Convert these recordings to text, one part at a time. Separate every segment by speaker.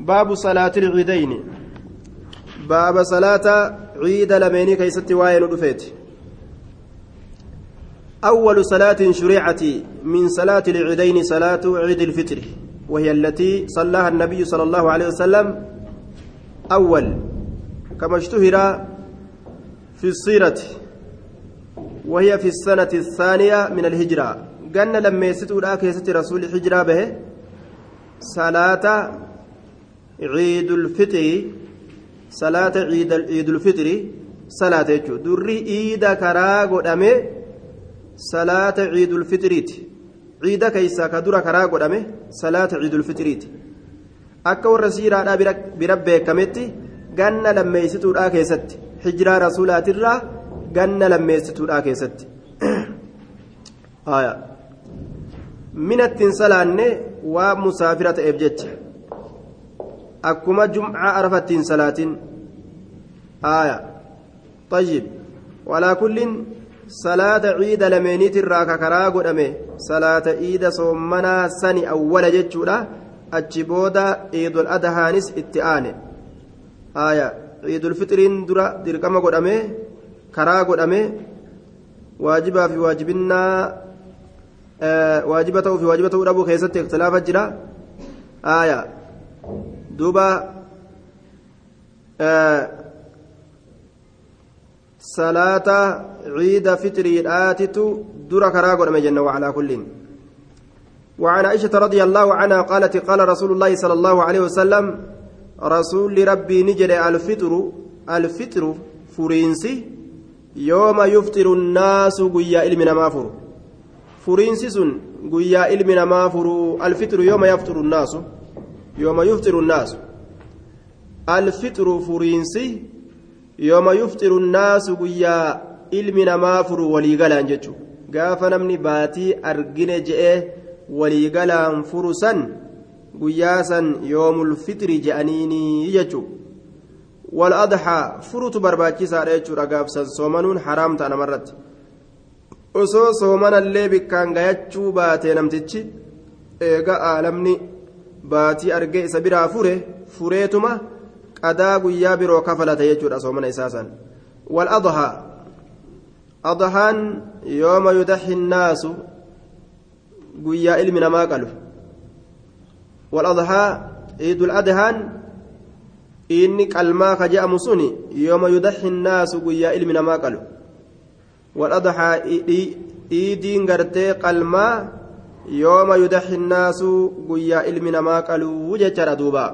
Speaker 1: باب صلاة العيدين. باب صلاة عيد لميني كيست واين رفيت أول صلاة شريعة من صلاة العيدين صلاة عيد الفطر وهي التي صلاها النبي صلى الله عليه وسلم. أول كما اشتهر في السيرة وهي في السنة الثانية من الهجرة. قلنا لما يستو لا كيست رسول الهجرة به صلاة عيد الفطر صلاة عيد عيد الفطر صلاة دري عيد كراغو دمه صلاة عيد الفطريت عيد كيسا كدر كراغو دمه صلاة عيد الفطريت akka warra siiraadhaa bira beekametti ganna lammeessituudhaa keessatti hijiraa rasuulaatirraa ganna lammeessituudhaa keessatti minattiin salaanne waa musaafira ta'eef jecha Akkuma jumcaa arafattiin salaatiin. Aaya. طيب ولا كل صلاة عيد لمينيت الراكا كرا قدامي صلاة عيد صومنا سني أول جتشورا أجبودا عيد الأدهانس اتآني آية عيد الفطرين درا درقم قدامي كرا قدامي واجبا في واجبنا آه واجبته في واجبته ربو خيست اختلاف جرا آية دوبا آه صلاة عيد فطري آتت در كراغ جنة وعلى كل. وعن عائشة رضي الله عنها قالت قال رسول الله صلى الله عليه وسلم رسول ربي نجري الفطر الفطر فرينسي يوم يفطر الناس قيا إلمنا ما فرو فرينسي سن قيا إلمنا ما فرو الفطر يوم يفطر الناس. يوم يفطر الناس الفطر فرينسي yooma yufxiru nnaasu guyyaa ilmi namaa furu waliigalaan jechu gaafa namni baatii argine je'ee waliigalaan furu san guyyaa san yoomul fixri je'aniinii jechu wal adxaa furutu barbaachisaadha jechuudha gaafsan soomanuun haraam ta'a namarratti osoo soomanallee bikkaan gayachuu baatee namtichi eega aalamni baatii argee isa biraa fure fureetuma qadaa guyyaa biroo kafalata jechuudha soomana isaa san waladhaa adhaan yooma yudaxi nnaasu guyyaa ilmi namaa qalu waladhaa ciidul adhaan inni qalmaa ka je'amu suni yooma yudaxi nnaasu guyyaa ilmi namaa qalu waladhaa iidiin gartee qalmaa yooma yudaxi nnaasu guyyaa ilmi namaa qaluu jechaadha duubaa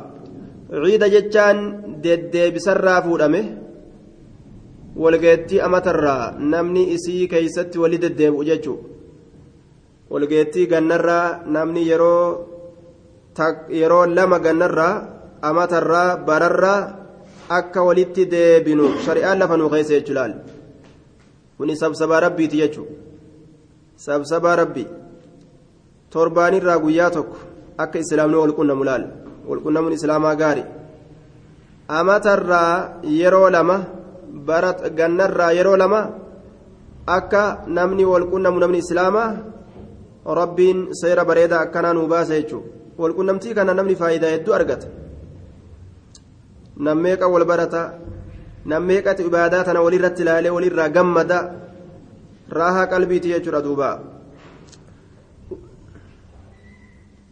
Speaker 1: ciida jechaan deddeebisarraa fuudhame walgeettii amatarraa namni isii keeysatti wali deddeebi'u jechuu walgeettii gannarraa namni yeroo yeroo lama gannarraa amatarraa bararraa akka walitti deebinu shari'aan lafa nuu keessa jechuu laal kuni sabsabaa rabbiiti jechuu sabsabaa rabbi torbaanirraa guyyaa tokko akka islaamni wal qunnamu laal walqunnamuun islaamaa gaari amatarraa yeroo lama bara gannarraa yeroo lama akka namni walqunnamu namni islaamaa rabbiin seera bareedaa akkanaa nuu baasa jechuudha walqunnamtii kana namni faayidaa hedduu argata nammeeqa wal barata nammeeqati ibaadaa tana walirratti ilaalee walirraa gammada raahaa qalbiiti jechuudha duuba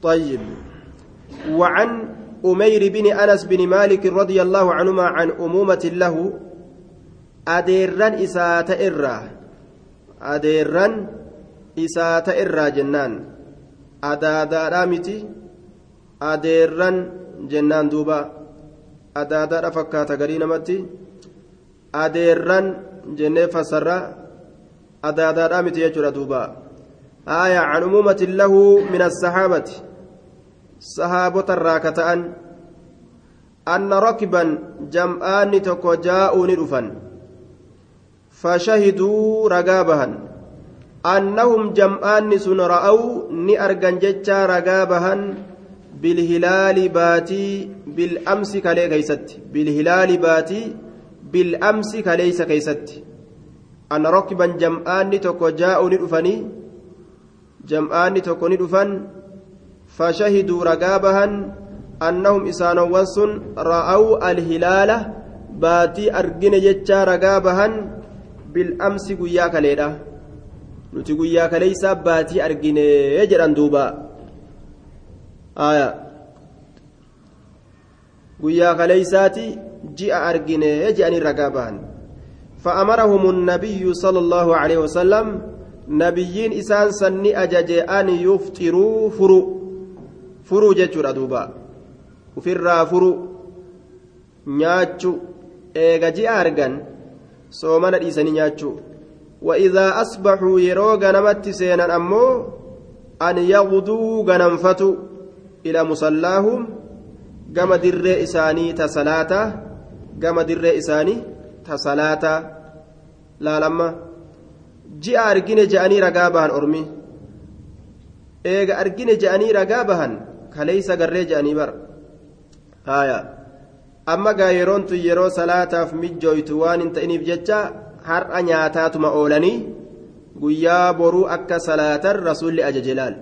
Speaker 1: طيب. وعن أمير بن أنس بن مالك رضي الله عنهما عن أمومة له أديران إساءة إرّا. أديران إساءة إرّا جنان. أدادا رامتي أديران جنان دوبا. أدادا فكاتا قرين متي أديران جنة فسرة أدادا يجرى دوبا. آية عن أمومة له من الصحابة. Sahaabota irraa ka ta'an anna rakban jam'aanni tokko jaa'uu ni dhufan fashahiduu ragaa bahan annahum jam'aanni sun ra'aw ni argan jechaa ragaa bahan bilhilaali baatii bil'amsi kalee keeysatti bilhilaali baatii bil'amsi kaleeysa keeysatti anna rakban jam'aanni tokko jaa'uu ni dhufanii jam'aanni tokko ni dhufan فشهدوا رقابها isaanowwan sun ra'aw alhilaala baatii argine jechaa ragaa bahan bil'amsi guyyaa kaleedha nuti guyyaa kaleeysaa baatii argine jedhan duuba guyyaa kaleeysaati ji'a argine jedhanii ragaa bahan فأمرهم النبي صلى الله عليه وسلم نبيين إسان سني أجج أن يفطروا فرو فرو جتشور أدوبا وفرا فرو نياتشو إيغا جي أرغن soomana dhiisanii nyaachuu وإذا أصبحوا يروغ نمت سينا أمو أن يغدوا غنمفتوا إلى مصلاهم قام در إساني تسلاة قام در إساني تسلاة لا لما جاء أرجين جاني رقابهن أرمي إيغا أرجين جاني رقابهن kaleeysa garree jedhanii bar haaya. Amma gaa yeroon tun yeroo salaataaf mijjooytu waan hin ta'iniif jecha har'a nyaataatuma oolanii guyyaa boruu akka salaatan rasuulli ajaje laal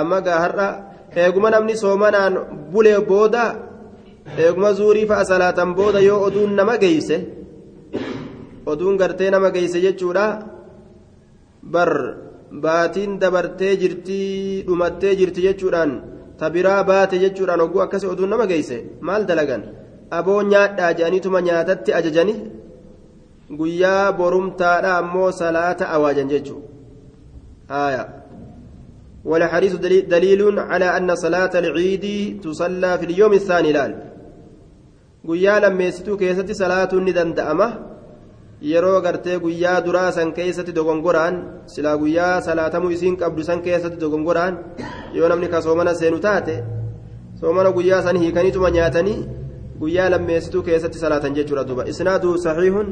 Speaker 1: amma gaa har'a eeguma namni soomanaan bulee booda eeguma zuurii fa'a salaatan booda yoo oduun nama geeyse oduun gartee nama geeyse jechuudha. Bar. baatiin dabartee jirtii dhumattee jirti jechuudhaan tabiraa baate jechuudhaan hogguu akkasii oduun nama geeyse maal dalagan aboo nyaadhaa jedhaniituma nyaatatti ajajani guyyaa borumtaadha ammoo salaata awaajan jechuu آية والحديث دليل على أن صلاة العيد تصلى في اليوم الثاني لال guyyaa lammeessituu keessatti salaatuun ni danda'ama yeroo gartee guyyaa duraa san keessatti dogongoraan silaa guyyaa salaatamuu isiin qabdu san keessatti dogongoraan yoo namni ka soomana seenu taate soomana guyyaa san hiikaniituma nyaatanii guyyaa lammeessituu keessatti salaatan jechuudha duuba isnaadu saxiihun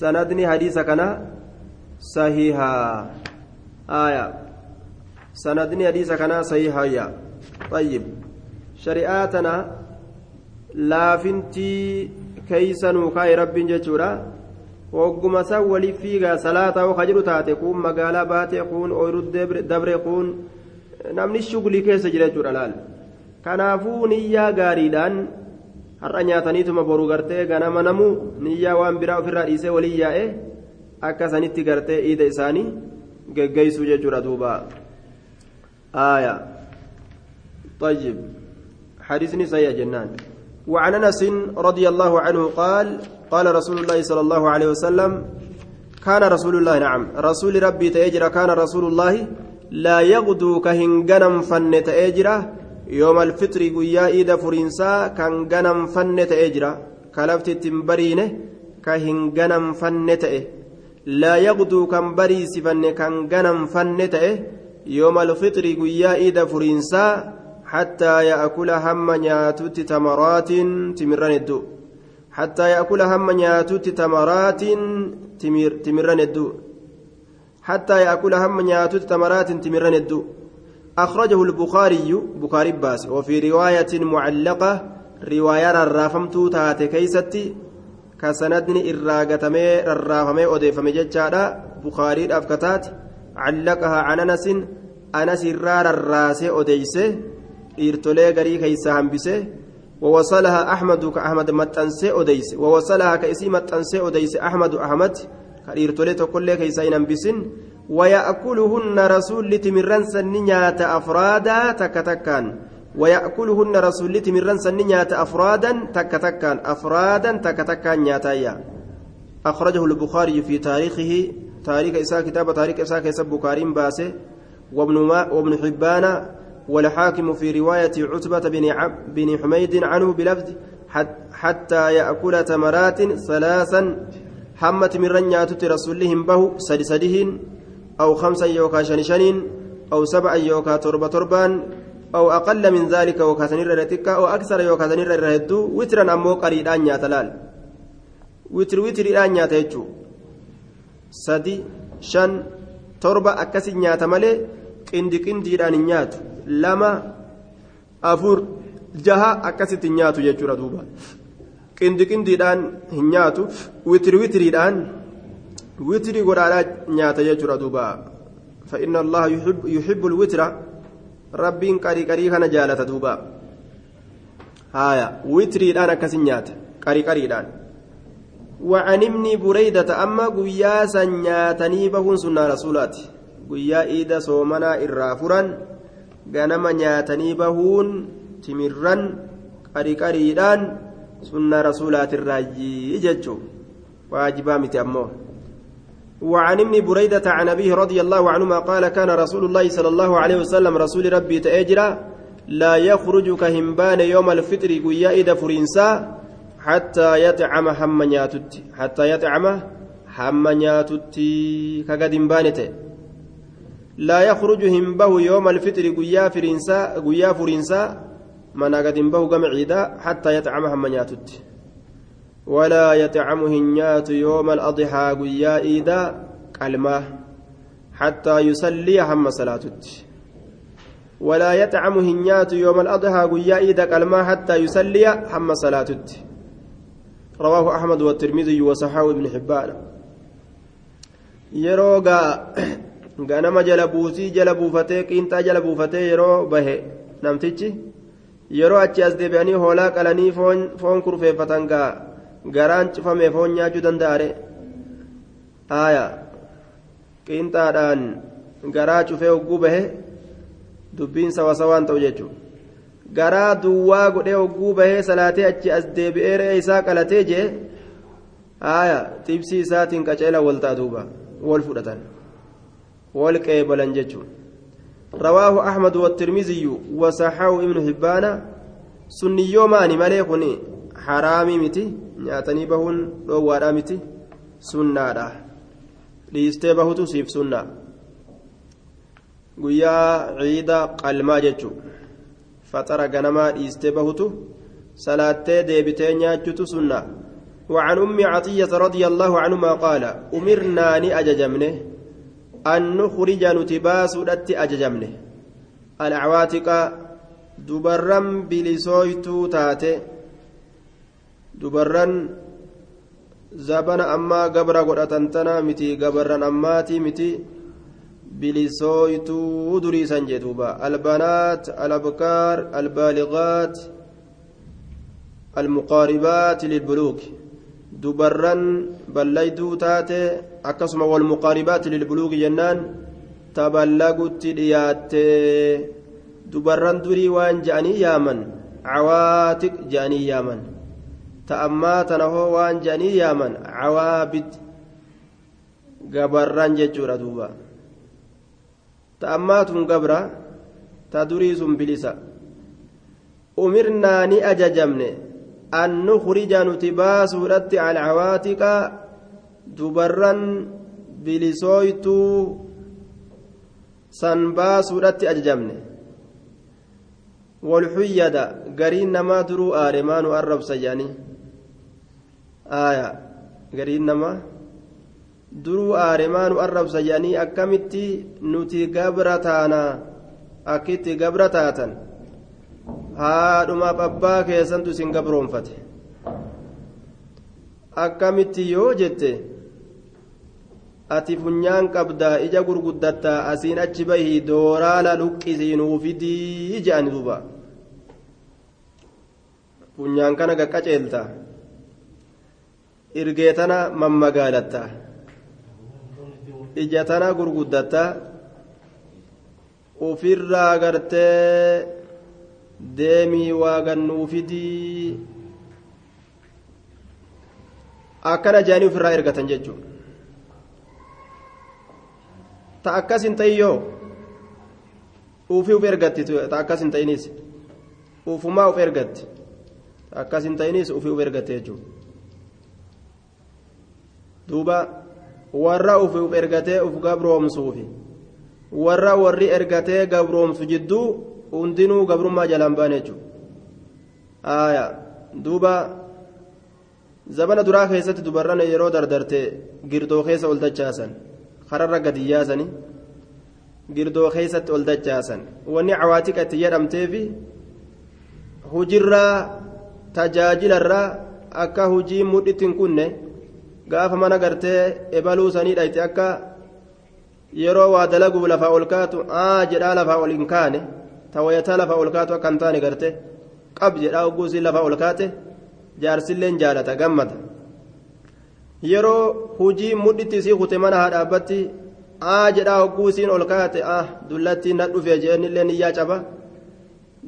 Speaker 1: sanadni hadiisa kana sahihaa aya sanadni hadiisa kana sahihayya طيب شريعتنا laafintii keeysanuu kaa'e rabbiin jechuudha hogguma san walii fiigaa salaataa oo jiru taate kun magaalaa baate kun ooyiruu dabre kun namni shugulii keessa jira jechuudha laal kanaafuu niyyaa gaariidhaan har'a nyaataniituma boru gartee ganama namu niyyaa waan biraa ofirraa dhiisee walii yaa'e akka sanitti gartee iida isaanii geggeessuu jechuudha duuba aaya طيب حديثني سيئ جنان وعن أنس رضي الله عنه قال قال رسول الله صلى الله عليه وسلم كان رسول الله. نعم. رسول ربي تأجر. كان رسول الله. لا يغدو كهنغنم فن تأجر يوم الفطر قيا إيدا فرنسا كان غنم فن تأجر كلفت تنبرينه. كهنغنم فن تأه. لا يغدو كان بريس فن كان غنم فن يوم الفطر قيا إيدا فرنسا حتى يأكل هم نياتوت تمرات تمرن الدو حتى يأكل هم نياتوت تمرات تمر تمرن الدو حتى يأكل هم نياتوت تمرات تمرن الدو أخرجه البخاري بخاري باس وفي رواية معلقة رواية الرافمتو تاتي كيستي كسندني إراغتمي الرافمي أديفمي جتشادا بخاري الأفكتات علقها عن أنس أنس الرار الراسي أديسه dhiirtolee garii keeysa hambise ووصلها أحمد كأحمد متنسي أديس ووصلها كإسي متنسي أديس أحمد أحمد كإرتولي تقول كيسا ينبسن ويأكلهن رسول تمرن سنيات أفرادا تكتكان ويأكلهن رسول تمرن سنيات أفرادا تكتكان أفرادا تكتكان نياتايا أخرجه البخاري في تاريخه تاريخ إساء كتاب تاريخ إساء كيسب بكارين باسه وابن, وابن حبان والحاكم في رواية عتبة بن, عب بن حميد عنه بلفظ حتى يأكل تمرات ثلاثا حمت من رنيات رسولهم به سدسدهن أو خمسا يوكا شنشنين أو سبعا يوكا تربة تربان أو أقل من ذلك يوكا سنير رتكا أو أكثر يوكا سنير رهدو وترا أمو قريدان ياتلال. وتر وتر الآن ياتيجو. سدي شن تربة أكسي ياتمالي qindi qindiidhaan hin nyaatu lama afur jaha akkasitti nyaatu jechuudha duuba qindi qindiidhaan hin nyaatu witiri witiriidhaan witiri godhaadhaa nyaata jechuudha duuba يحب يحب الوتر ربين قري قري كان جالة دوبا haaya witiriidhaan akkasin nyaata qariqariidhaan وعن ابن بريدة أما قياسا نياتني بهن سنة رسولات قيا إيدا صومنا إرافرا غنما نياتني بهن تمرا قريقريدان سنة رسولات الراجي ججو واجبا متأمو وعن ابن بريدة عن أبيه رضي الله عنهما قال كان رسول الله صلى الله عليه وسلم رسول ربي تأجرا لا يخرج كهمبان يوم الفطر قيا إيدا فرنسا حتى يطعم نياتت حتى يطعم نياتت كقد بانته لا يخرج همبه يوم الفطر قيا فرنسا قيا فرنسا من قد به قمع حتى يطعم هم نياتت ولا يطعم هنيات يوم الأضحى قيا إيدا كلمة حتى يصلي هم صلاتت. ولا يطعم هنيات يوم الأضحى قيا إيدا كلمة حتى يصلي هم صلاتت. رواه أحمد والترمذي وصححه ابن حبان. yeroo ganama jala buusii jala buufatee qiinxaa jala buufatee yeroo bahe. Namtichi yeroo achi as deebi'anii hoolaa qalanii foon kurfeeffatan gaa garaan cufamee foon nyaachuu danda'are haaya qiinxaadhaan garaa cufee hogguu bahe dubbiin sawasawaan ta'u jechuudha. garaa duwwaa godhee hogguu bahee salaatee achi as deebi'ee re'ee isaa qalatee jee haaya xibsii isaatiin qaceela wal taatuuba wal fudhatan qeebalan jechuun رواه أحمد والترمذي وصححه ابن حبان. سنيو ماني مالي كوني حرامي متي نياتني بهون روارا متي سنة ليستي بهوتو سيف سنة. قيا عيدا قلما جتشو فطر غنما ديستي بهوتو. صلاتي ديبتي نياتشتو سنة. وعن أم عطية رضي الله عنهما قال أمرنا أججمنه. أن نخرج نتباس ودت أججمنه الأعواتق دبرم بلسويتو تاتي دبرن زبنا أما قبر قرأتن تنا متي قبرن أماتي متي bilisooytuu duriisan jedhuuba albanaat alabkaar albaaligaat almuqaaribaat lilbuluuki dubarran ballayduu taate akkasuma walmuqaaribaat lilbuluuki jennaan taballagutti dhiyaatte dubarran durii waan je'anii yaaman cawaatiq je'anii yaaman ta'ammaa tana hoo waan je'anii yaaman cawaabid gabarran jechuudha duuba ta'ammaatun gabra ta durii sun bilisa umirnaa ni ajajamne an nukrija nuti baasuudhatti alcawaatiqa dubarran bilisooytuu san baasuudhatti ajajamne. Walxuyyada gariin namaa duruu aare maanu arrabsa jedhanii aya gariin namaa duruu aaremaanu arrabsa jedhanii akkamitti nuti gabra taana akkitti gabra taatan? Haadhumaaf abbaa keessantu isin gabroonfate. Akkamitti yoo jette ati funyaan qabdaa ija gurguddattaa asiin achi bahii dooraala luqqisiinuu fidii jedhani duuba. Funyaan kana gaqqaceelta irgee tana mammagaalatta. Ija tana gurguddatta. Ufirraa gartee deemii waa gannuu fidii akkana jedhanii ofirraa ergatan jechuudha ta akkas hin ta'iyyoo ufii uf ergatti ta akkas hin ta'inis ufumaa uf ergatti ta akkas hin ta'inis ufii uf ergatte jechuudha. Duuba warra ufii uf ergatee uf gabroomsuufi. Warra warri ergatee gabroomsu jidduu hundinuu gabrummaa jalaan ba'an jechuudha. Duuba. zabana duraa keessatti dubarran yeroo dardarte girdoo keessa ol dachaasan kararra gadi yaasani girdoo keessatti ol dachaasan wanni cawaatiqa itti jedhamteefi hujirraa tajaajilarraa akka hujii mudhitti hin kunne gaafa mana gartee ebaluu saniidha itti akka yeroo waa dalaguuf lafaa ol kaatu aa jedhaa lafaa ol hin kaane tawayataa lafaa ol kaatu akka hin taane garte qab jedhaa hogguu isiin lafaa ol kaate jaarsilleen jaalata gammada yeroo hujii mudhitti isii kute mana haa dhaabbatti aa jedhaa hogguu isiin ol kaate ah dullattiin na dhufee jeenillee niyyaa caba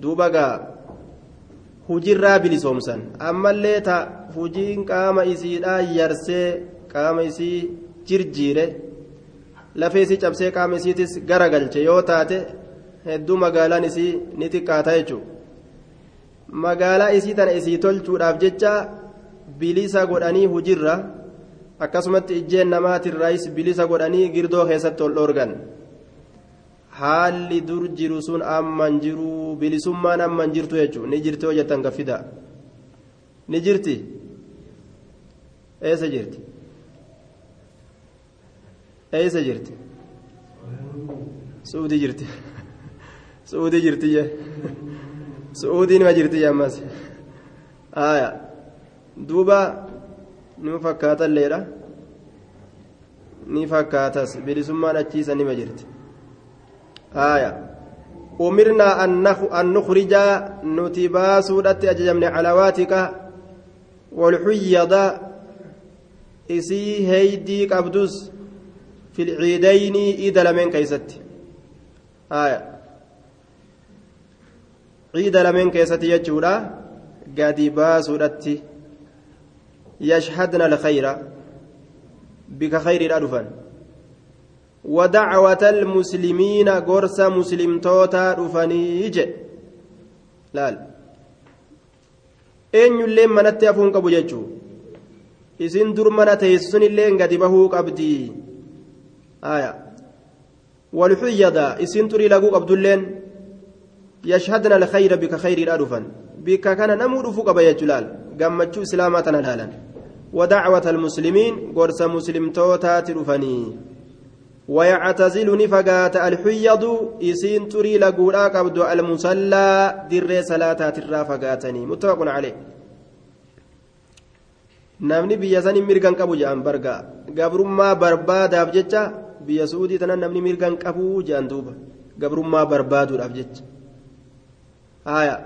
Speaker 1: duuba gaa hujirraa bilisoomsan ammallee ta hujiin qaama isiidhaa yarsee qaama isii jirjiire lafee isii cabsee qaama isiitis gara galche yoo taate hedduu magaalaan isii ni xiqqaata jechuudha magaalaa isii tana isii tolchuudhaaf jecha bilisa godhanii hujirra akkasumatti ijjeen namaatirraayis bilisa godhanii girdoo keessatti ol dhoorgan haalli dur jiru sun amman jiru bilisummaan amman jirtu jechuudha ni jirti yoo jettan gaffida ni jirti eessa jirti eessa jirti suudii jirti suudii jirti jee suudii nima jirti jee ammas duuba nima fakkaatelleedha ni fakkaatas bilisummaan achiisa nima jirti aya umirnaa an nukhrija nuti baasuudhatti ajajamne calawaatika walxuyyada isii heeydii qabdus في العيدين إذا لمن كيست آية عيد لمن كيست يجولا قد باسودت يشهدن الخير بك خير الألفان ودعوة المسلمين قرص مسلم توتا رفنيج laal eenyullee manatti hafuun qabu jechuu isin dur mana teessunillee gadi bahuu qabdi aya walxuyyada isin turii laguu qabdulleen yashhadna alkhayra bika khayriidha dhufan bika kana namuu dhufuu qaba jechuu laal gammachuu islaamaa tana laalan ودعوة المسلمين قرص مسلم توتات رفني ويعتزل نفقات الحيض إسين تري لقولا قبد المصلى در صلاة ترى فقاتني متفق عليه namni biyya sanii mirgan qabu jedhan barga gabrummaa barbaadaaf jecha biyya suudii tana namni mirgan qabu jedhan duuba gabrummaa barbaaduudhaaf jecha haya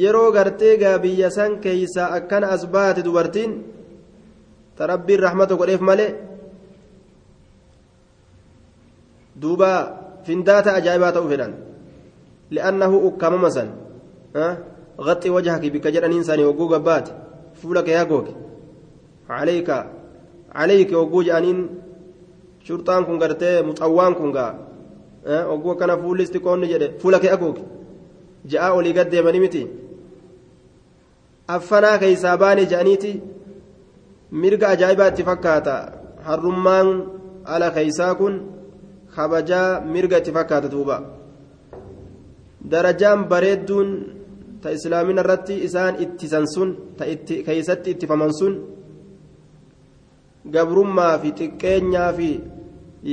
Speaker 1: yeroo gartee gaa biyya san keeysa akkana as baate dubartiin ta rabbiin rahmata godheef malee duuba findaata ajaa'ibaa ta'uu fedhan li'annahu ukkamama san غطي وجهك بك جرانين إنسان وقوق بات. فولك يا قوق عليك. عليك وقوج أنين. شرطان كن قرتي مطوان كن قا وقوق كان فول استقون جده فولك يا قوق جاء ولي قد يمني متي. أفنا كيساباني جانيتي. Mirga ajaa'ibaatti fakkaata harrummaan ala keeysaa kun kabajaa mirga itti fakkaata duuba darajaan bareedduun ta islaamina irratti isaan ittisan sun ta keeysatti ittifaman sun gabrummaa fi xiqqeenyaa fi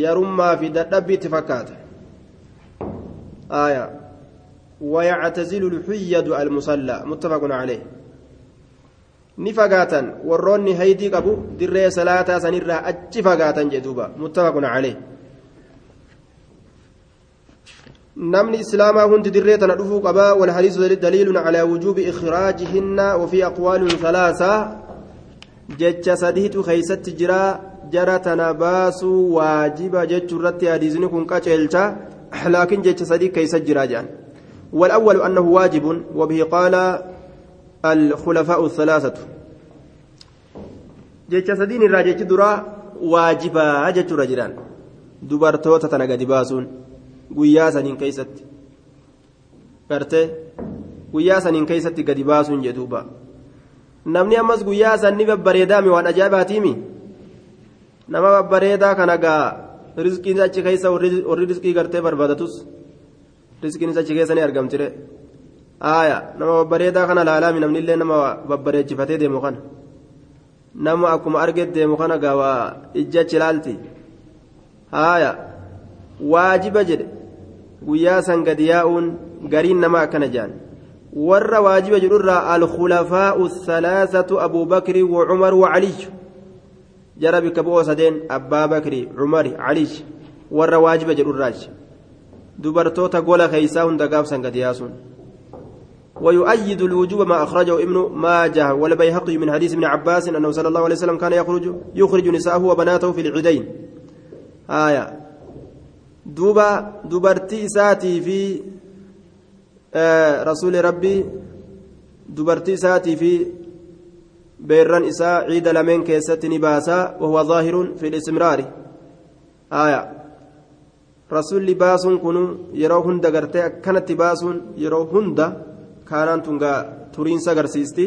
Speaker 1: yarummaa fi dadhabbii itti fakkaata آية ويعتزل الحيد المصلى متفق عليه ni fagaatan warroonni haydii qabu dirree salaataa sanirraa achi fagaatan jedhuuba muttafaqun calee namni islaamaa hundi dirree tana dhufuu qabaa walhadiisu daliilun calaa wujuubi ikhraajihinna wafii aqwaalun salaasaa jecha sadiitu keeysatti jira jara tana baasuu waajiba jechuu irratti hadiisni kun qaceelcha laakiin jecha sadii keeysa jira jedhan والأول أنه واجب وبه قال الخلفاء الثلاثة sadiin irraa jechi duraa waajibaa jechuudha jiran dubartoota tana gadi baasuun guyyaa saniin keeysatti gartee guyyaa saniin keeysatti gadi baasuun jedhuuba namni ammas guyyaa sanni babbareedaami waan ajaa'ibaatiimi nama babbareedaa kana gaa rizqiin achi keessa warri rizqii gartee barbaadatus rizqiin achi keessa ni argamtire aaya nama babbareedaa kana laalaami namnillee nama babbareechifatee deemu kana nama akkuma arget deemu kana gawaa ijjachi ilaalti haaya waajiba jedhe guyyaa san gadi yaa'uun gariin nama akkana jedhan warra waajiba jedhurraa alkhulafaa'u thalaasatu abuu bakri wa cumar wa caliy jara bikka bu'oo sadeen abbaa bakri cumari caliy warra waajiba jedhurraachi dubartoota gola keeysaa hunda gaafsan gadi yaasuun ويؤيد الوجوب ما أخرجه ابن ماجه والبيهقي من حديث ابن عباس أنه صلى الله عليه وسلم كان يخرج يخرج نساءه وبناته في العيدين. آية. دوبا دبرتي ساتي في آه رسول ربي. دبرتي ساتي في بيران إساء عيد لمن كيست نباسا وهو ظاهر في الاستمرار. آية. رسول باس كنو يرو هند كانت باس يرو هند kaanaan tun gaa turiinsa agarsiisti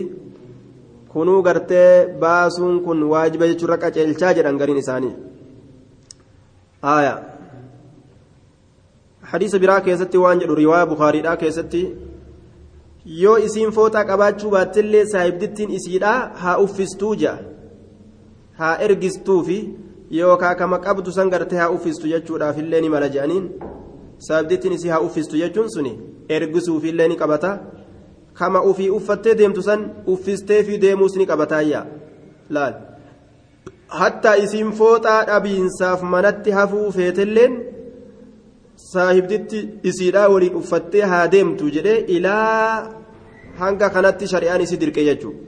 Speaker 1: kunuu gartee baasuun kun waajiba jechuudha qaceelchaa jedhan gariin isaanii. Aaya. Hadiisa biraa keessatti waan jedhu riwaayaa bukaariidhaa keessatti yoo isiin fooxaa qabaachuu baattillee saahibdittiin isiidhaa haa uffistuu ja'a. Haa ergistuu fi yookaan kama qabdu san gartee haa uffistu jechuudhaaf illee ni mala jedhaniin. Saahibdittiin isii haa uffistu jechuun suni ergisuuf illee ni qabata. Kama ufii uffattee deemtu san uffistee fi deemuus ni qabataayyaa laal. Hattaa isiin fooxaa dhabiinsaaf manatti hafuu feetelleen. saahibditti isiidhaa waliin uffattee haa deemtu jedhee ilaa hanga kanatti shari'aan isii dirqee jechuudha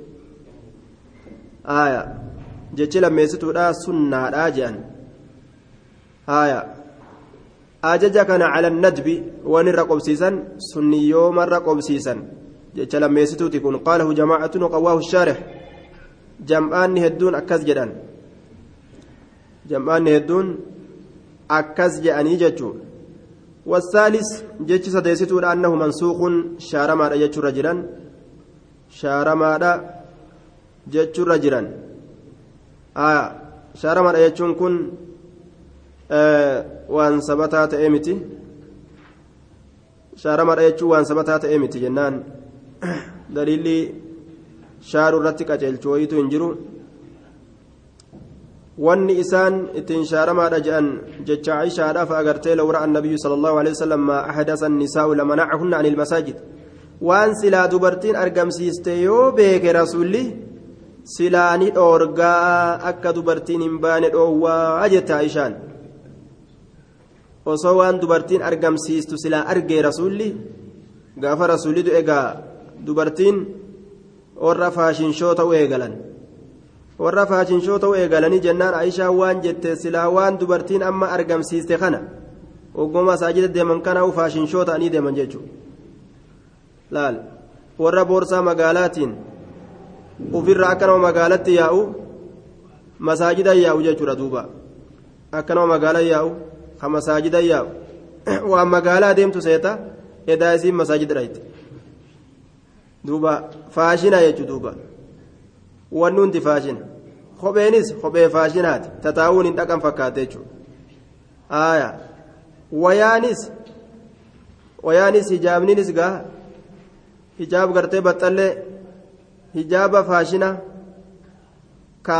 Speaker 1: haaya. Jechi lammeessituudha sunnaadhaa jedhan haaya. Ajaja kana cala nadbi waan irra qobsiisan sunniyoomarra qobsiisan jecha lammeessituuti kun qaalahu jamaacatun waqawwaahu shaarix jam'aanni hedduun akkas jedhan jam'aanni hedduun akkas jedhanii jechuudha والثالث جيتش سديستو أنه منسوخ شارما جيتش رجلا شارما جيتش رجلا آه شارما جيتشون كن آه وان سبتا تأمتي شارما جيتشو وان سبتا تأمتي جنان دليلي شارو رتك أجلتويتو انجرو wanni isaan ittiin shaaramaadha jedhan jecha aishaadhaaf agartee lawra annabiyyu sala allahu alehi wasalam maa ahdasa annisaa'u lamanacahunna ani ilmasaajid waan silaa dubartiin argamsiiste yoo beeke rasulli silaa ni dhoorgaa akka dubartiin hin baane dhoowwaa jette aishaan osoo waan dubartiin argamsiistu silaa argee rasulli gaafa rasulli du'e gaa dubartiin warra faashinshoo ta'uu eegalan. Warra faashinshoo ta'uu eegalanii jennaan aishaa waan jette silaa waan dubartiin amma argamsiiste kana oggoma masaajida deeman kana faashinshoo ta'anii deeman jechuudha. Laal warra boorsaa magaalaatiin ofirra akka nama magaalatti yaa'u masaajida yaa'u jechuudha duuba. Akka nama magaalaa yaa'u ka masaajida yaa'u. Waan magaalaa deemtu seeta edaa isiin masaajida dhayte duuba faashina jechuudha duuba. wanni hundi faashina kopheenis kophee faashinaati tataa'uun hin dhaqan fakkaate jechuudha aaya wayaanis wayaanis hijaabninis gaa hijaab gartee baxxallee hijaaba faashina ka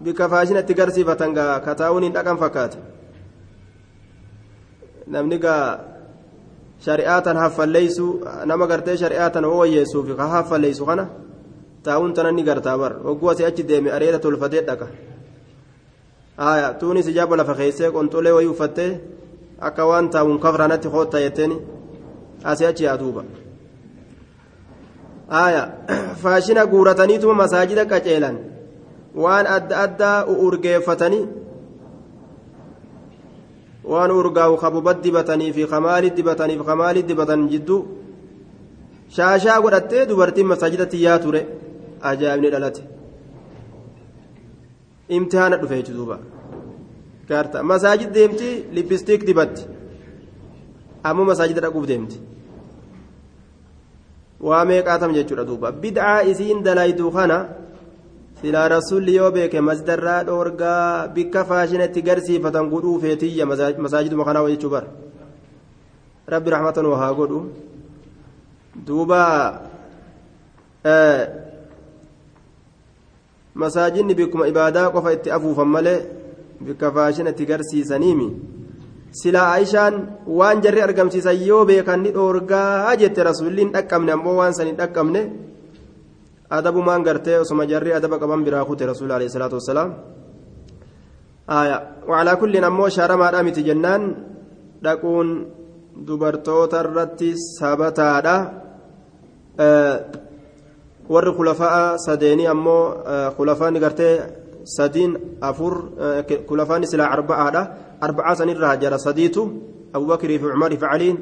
Speaker 1: bika faashina itti garsiifatan gaa ka taa'uun hin dhaqan fakkaate namni gaa shari'aatan haffalleeysu nama gartee shari'aatan wayyeessuuf ka haffalleeysu kana. taa'uun tana ni gartaa bar hogguu asii achi deeme areeda tolfatee dhaqa aya tuunis ijaaba lafa keessee qonxolee wayii uffattee akka waan taa'uun kafranatti hoottaa jetteeni asii achi yaa duuba aya faashina guurataniituma masaajida qaceelan waan adda addaa urgeeffatanii waan urgaa'u kabubat dibatanii fi kamaalit dibatanii fi kamaalit dibatan jidduu shaashaa godhattee dubartiin masaajidatti yaa ture ajaa'ibni dhalate imtihaana dhufe jechuudha duuba gaarta masaajid deemti lippistiik dibatti ammoo masaajida dhaquuf deemti waa meeqaatam jechuudha duuba bid'aa isiin dalayduu kana silaa rasuulli yoo beeke masdarraa dhoorgaa bikka faashina itti garsiifatan godhuu feetiyya masaajiduma kanaa jechuu bar rabbi raxmatan waa godhu duuba masaajidni bikkuma ibaadaa qofa itti afuufan malee bikka faashina itti garsiisaniimi silaa aishaan waan jarri argamsiisan yoo beekan ni dhoorgaa jette rasuulli hin dhaqqabne ammoo waan san hin dhaqqabne adabumaan gartee osoma jarri adaba qaban biraa kute rasuul alayhi salaatu wassalaam wacalaa kulliin ammoo shaaramaadha miti jennaan dhaquun dubartoota irratti sabataadha warri kulafaa sadeenii ammoo kulafaani gartee sadiin afur kulafaani silaa arba'aadha arba'aa sanirraa jara sadiitu abubakirii fi cumarii fi caliin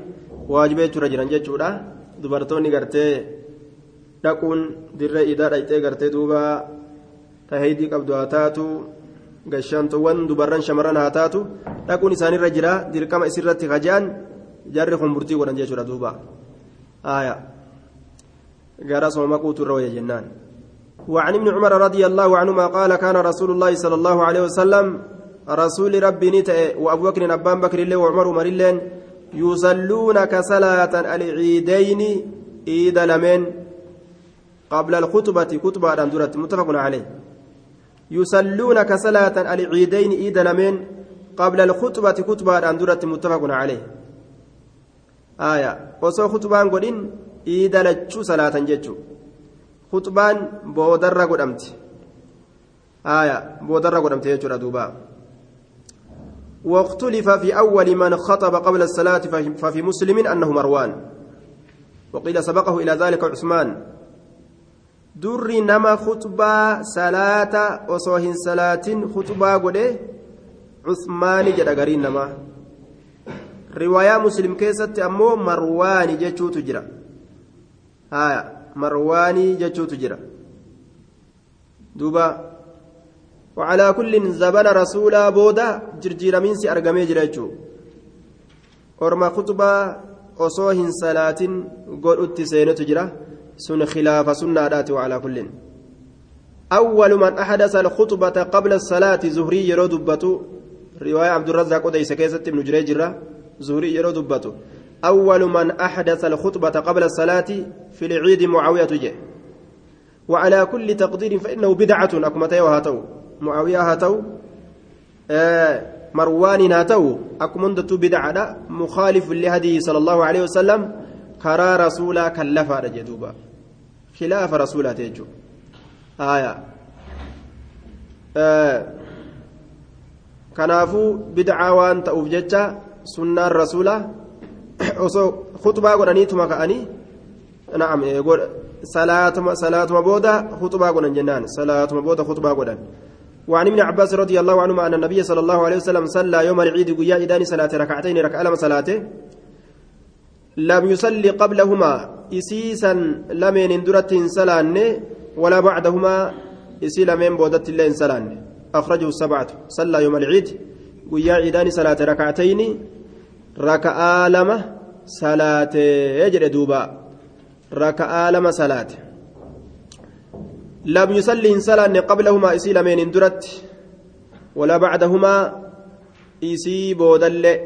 Speaker 1: waajibee jira jiran jechuudha dubartoonni gartee dhaquun dirree idaa dhayxee gartee duuba taheydii qabdu haa taatu gashaantuwwan dubarran shamarran haa taatu dhaquun isaanirra jira dirqama isirratti kajaan jarri kun burtii godhan jechuudha duuba aayaa gara soomaquutu irra jennaan وعن ابن عمر رضي الله عنهما قال كان رسول الله صلى الله عليه وسلم رسول ربي نتأ وأبو بكر أبان بكر الله وعمر عمر يصلون كصلاة العيدين عيد لمن قبل الخطبة خطبة أندرت متفق عليه. يصلون كصلاة العيدين عيد لمن قبل الخطبة خطبة أندرت متفق عليه. آية. وصو خطبان قلين عيد لجو صلاة ججو خطبان بودر قدمت آية. بودر قدمت يجو دوبا. واختلف في أول من خطب قبل الصلاة ففي مسلم أنه مروان. وقيل سبقه إلى ذلك عثمان. دري نما خطبة صلاة وصوهن صلاة خطبة قده عثمان جد قرين نما رواية مسلم كيست أمو مروان جتشو تجرى هايا مرواني جتشو تجرى دوبا وعلى كل زبن رسولا بودا جرجير من سي أرقمي جريتشو أرما خطبة أصوهن صلاة قول أتسين تجرى سن خلاف سنة وعلى كل. أول من أحدث الخطبة قبل الصلاة زهري يرو دبتو. رواية عبد الرزاق وديس كيست بن جريجرة زهري يرو دبتو. أول من أحدث الخطبة قبل الصلاة في العيد معاوية جه وعلى كل تقدير فإنه بدعة. أكمتي وهاتو معاوية هاتو. آه مروان هاتو. أكمندت بدعة. مخالف لهديه صلى الله عليه وسلم. كرا رسولا كلفا رجدوبا خلاف رسولا تيجو آية آه كنافو بدعة وان تأوف جتة سنة الرسولة osoo khutbaa godhaniituma ka'anii naam salaatuma salaatuma booda khutbaa godhan jennaan. Salaatuma booda khutbaa godhan. وعن ابن عباس رضي الله عنهما أن النبي صلى الله عليه وسلم صلى يوم العيد قيا إداني صلاة ركعتين ركعة لما صلاته لم يصلي قبلهما إسيسا لمن اندرت سلان ولا بعدهما إسي لمن بودت الله سلان أخرجه السبعة صلى يوم العيد قيا إداني صلاة ركعتين raka'aa lama salaatee jedhe duuba raka'aa lama salaate lam yusalli hin salaanne qablahumaa isii lameen hin duratti walaa bacdahumaa isii boodallee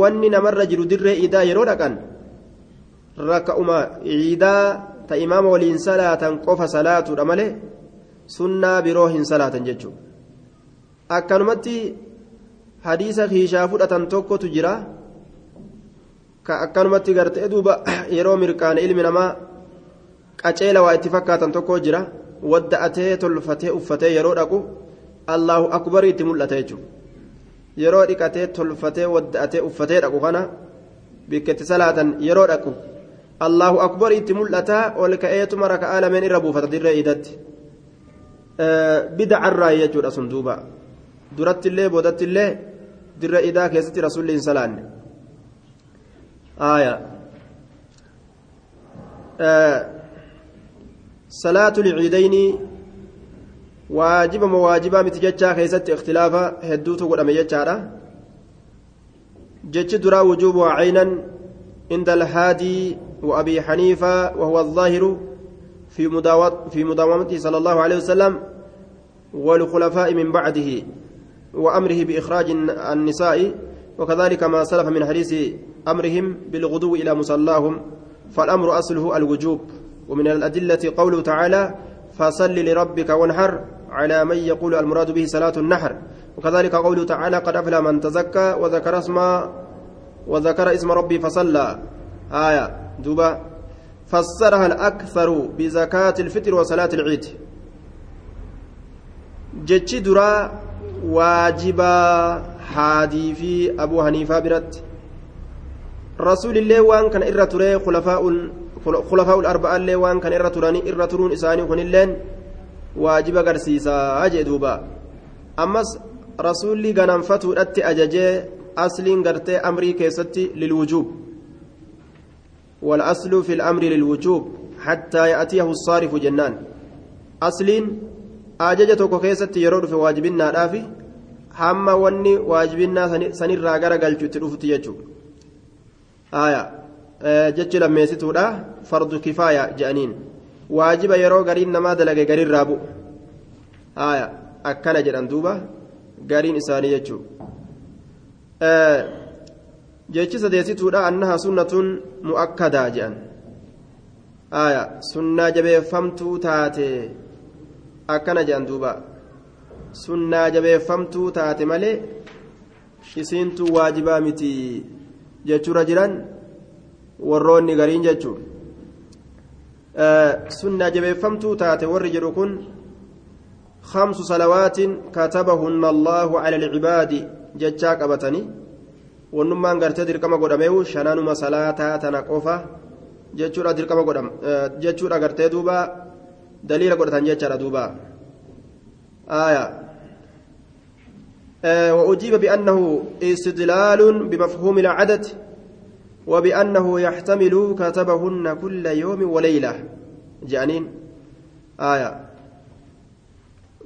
Speaker 1: wanni namarra jiru dirree idaa yeroo dhaqan raka'uma iidaa ta imaama waliin salaatan qofa salaatuudha malee sunnaa biroo hin salaatan jechuudha akkanumatti hadiisa kiishaa fudhatan tokkotu jira ka akkanumatti gartee duuba yeroo mirqaane ilmi namaa qaceela waa itti fakkaatan tokko jira wadda'atee tolfatee uffatee yeroo dhaqu allahu akbarii itti mul'ata jechuudha yeroo dhiqatee tolfatee wadda'atee uffatee dhaqu kana bikkeetti salaatan yeroo dhaqu allahu akbarii itti mul'ata ol ka'eetuma raka'aa lameen irra buufata dirree idatti bidacarraa jechuudha sun duuba. durattillee boodattillee dirra idaa keessatti rasuulli hin salaanne aaya salaatu lciidayni waajiba moo waajibaa miti jechaa keessatti ikhtilaafa hedduutu godhame jechaadha. Jechi duraa wujuubuhaa caynan عند الهادي وأبي حنيفة وهو الظاهر في في مداومته صلى الله عليه وسلم والخلفاء من بعده وأمره بإخراج النساء وكذلك ما سلف من حديث أمرهم بالغدو إلى مصلاهم فالأمر أصله الوجوب ومن الأدلة قوله تعالى فصل لربك وانحر على من يقول المراد به صلاة النحر. وكذلك قوله تعالى قد أفلى من تزكى وذكر اسم وذكر اسم ربي فصلى. آية. دوبا فسرها الأكثر بزكاة الفطر وصلاة العيد. جتشي درا واجبا haadii fi abuu haniifaa biratti rasuulillee waan kana irra turee khulafaa'ul arba'allee waan kana irra turanii irra turuun isaanii kunilleen waajiba agarsiisaa jee duuba ammas rasuulli gananfatuudhatti ajajee asliin gartee amrii keessatti lilwujuub والأصل في الأمر للوجوب حتى يأتيه الصارف جنان أصلين أججتك كيست يرود في واجبنا hamma wanni waajibinaa sanirraa gara galchuutti dhufutti jechuudha aayaa jechi lammeessituudha fardu kifaaya jedhaniin waajiba yeroo gariin namaa dalage gariirraa bu'u aayaa akkana jedhan duuba gariin isaanii jechuudha jechi sadeessituudha annaha sunnatun mu'akkadaa jedhan aayaa sunnaa jabeeffamtuu taate akkana jedhan duuba. sunnaa jabeeffamtuu taate malee isiintu waajibaa miti jechuudha jiran warroonni gariin jechuun sunnaa jabeeffamtuu taate warri jedhu kun خمس صلوات كتبهن الله على العباد جتشا قبتني ونمان غرتي دركما غدميو شنانما صلاة تنقوفا جتشورا دركما غدم جتشورا غرتي دوبا دليل غدتان جتشا دوبا. آية. آه وأجيب بأنه استدلال بمفهوم العدد. وبأنه يحتمل كتبهن كل يوم وليلة. جانين. آية.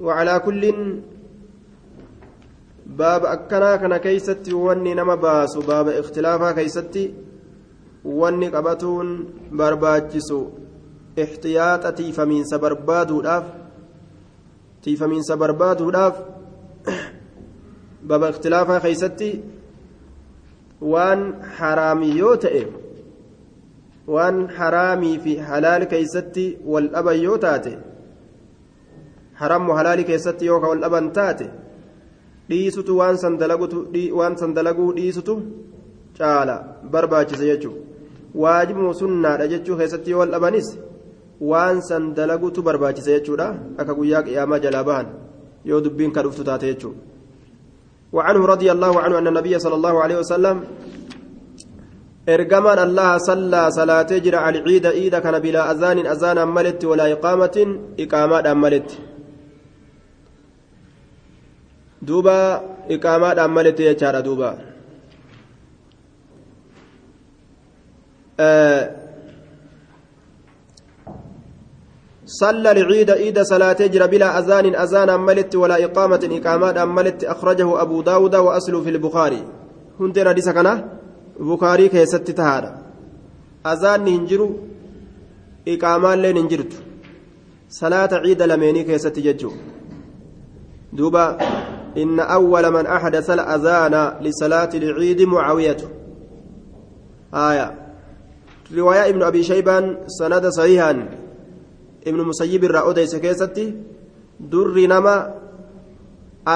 Speaker 1: وعلى كل باب أكنا كان كيستي واني نما باسو. باب اختلافا كيستي. واني قبتون برباجسو. احتياطتي فمن سبربادو الأف tiifamiinsa barbaaduudhaaf baba ikhtilaafaa keeysatti waan haraamii yoo ta'e waan haraamii fi halaal keeysatti wal dhaban yoo taate harammu halaali keessatti yoo ka wal dhaban taate dhiisutu waan san dalagutu waan san dalaguu dhiisutu caala barbaachisa jechuu waajibu sunnaadha jechuu keessatti yoo wal dhabanis waan san dalagutu barbaachisa jechuudha akka guyyaa qiyaamaa jalaa bahan yoo dubbiin ka dhuftu taate jechuudha وعنه رضي الله عنه أن النبي صلى الله عليه وسلم إرجمان الله صلى صلاة جرى على عيد كان بلا أذان أذان ملت ولا إقامة إقامة ملت. دوبا إقامة ملت يا دوبا آه صلى العيد عيد صلاة جرى بلا أذان أذان ملت ولا إقامة إقامات ملت أخرجه أبو داود وأصله في البخاري. هنت رديس كنا بخاري كيست تهارا أذان ننجرو إقامان لين ننجرت. صلاة عيد لميني كيست ججو. دوبا إن أول من أحدث الأذان لصلاة العيد معاوية. آية. رواية ابن أبي شيبان سند صحيحا. ابن مسيب irraa odeyse keessatti durri nama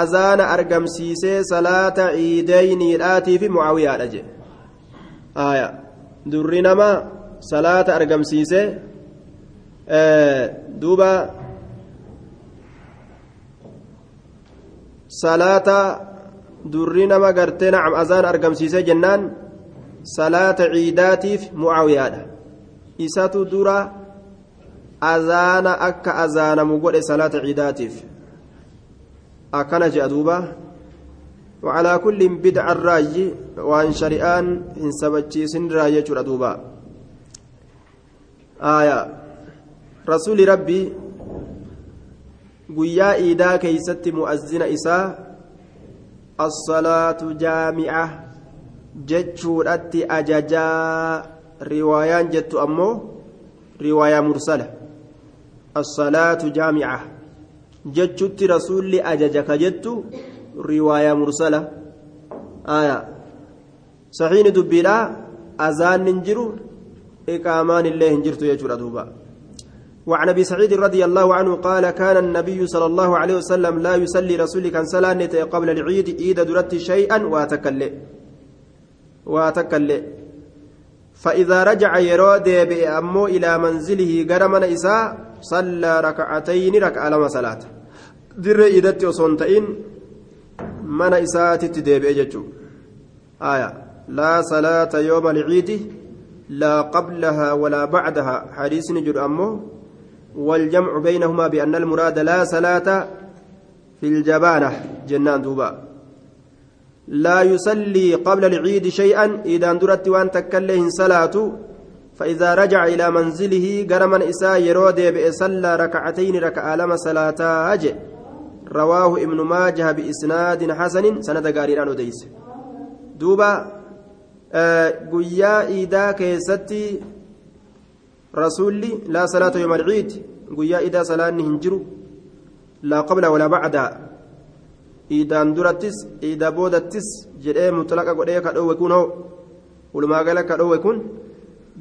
Speaker 1: azaana argamsiisee salaata ciideyniidhaatii fi mucaawiyaadha jedhe aya durri nama salaata argamsiisee duuba salaata durri nama gartee nacam azaana argamsiisee jennaan salaata ciidaatiif mucaawiyaadha isatu dura azaana akka azaanamu godhe salaata ciidaatiif akkana jedha duuba وعلى كل بدع الراي وان شريان ان سبتشيسن راي دوبا آية رسول ربي guyyaa iidaa keeysatti mu'azzina isaa assalaatu jaami'a jechuudhatti ajajaa riwaayaan jettu ammoo riwaayaa mursala rasuulli ajaja ka jettu riwaayaa mursala aya saxiini dubbiidha azaan hin jiru iqaamaan illee hin jirtu jechuudha duuba وعن أبي سعيد رضي الله عنه قال كان النبي صلى الله عليه وسلم لا يصلي رسولك كان سلانة قبل العيد عيد درت شيئا واتكلي. واتكلي. فإذا رجع يرود بأمو إلى منزله قرمنا إساء صلى ركعتين ركع لما صلاة در إيدتي وصنتين من إساء تتديب إججو آية لا صلاة يوم العيد لا قبلها ولا بعدها حديث نجر أمه والجمع بينهما بأن المراد لا صلاة في الجبانة جنان دوبا لا يصلي قبل العيد شيئا إذا درت وأن تكله صلاة فإذا رجع إلى منزله قرما إساء يرود بإصلى ركعتين ركع لما صلاة أجئ رواه ابن ماجه بإسناد حسن سند قاريران وديس دوبا iidaa keessatti rasuulli laa salaata yooma alciid guyyaa iidaa salaanni hin jiru laa qabla walaa bacdaa iidaan durattis iida boodattis jedhee mutlaqa godhee ka dhoowwe kun hoo walumaagala ka dhoowwe kun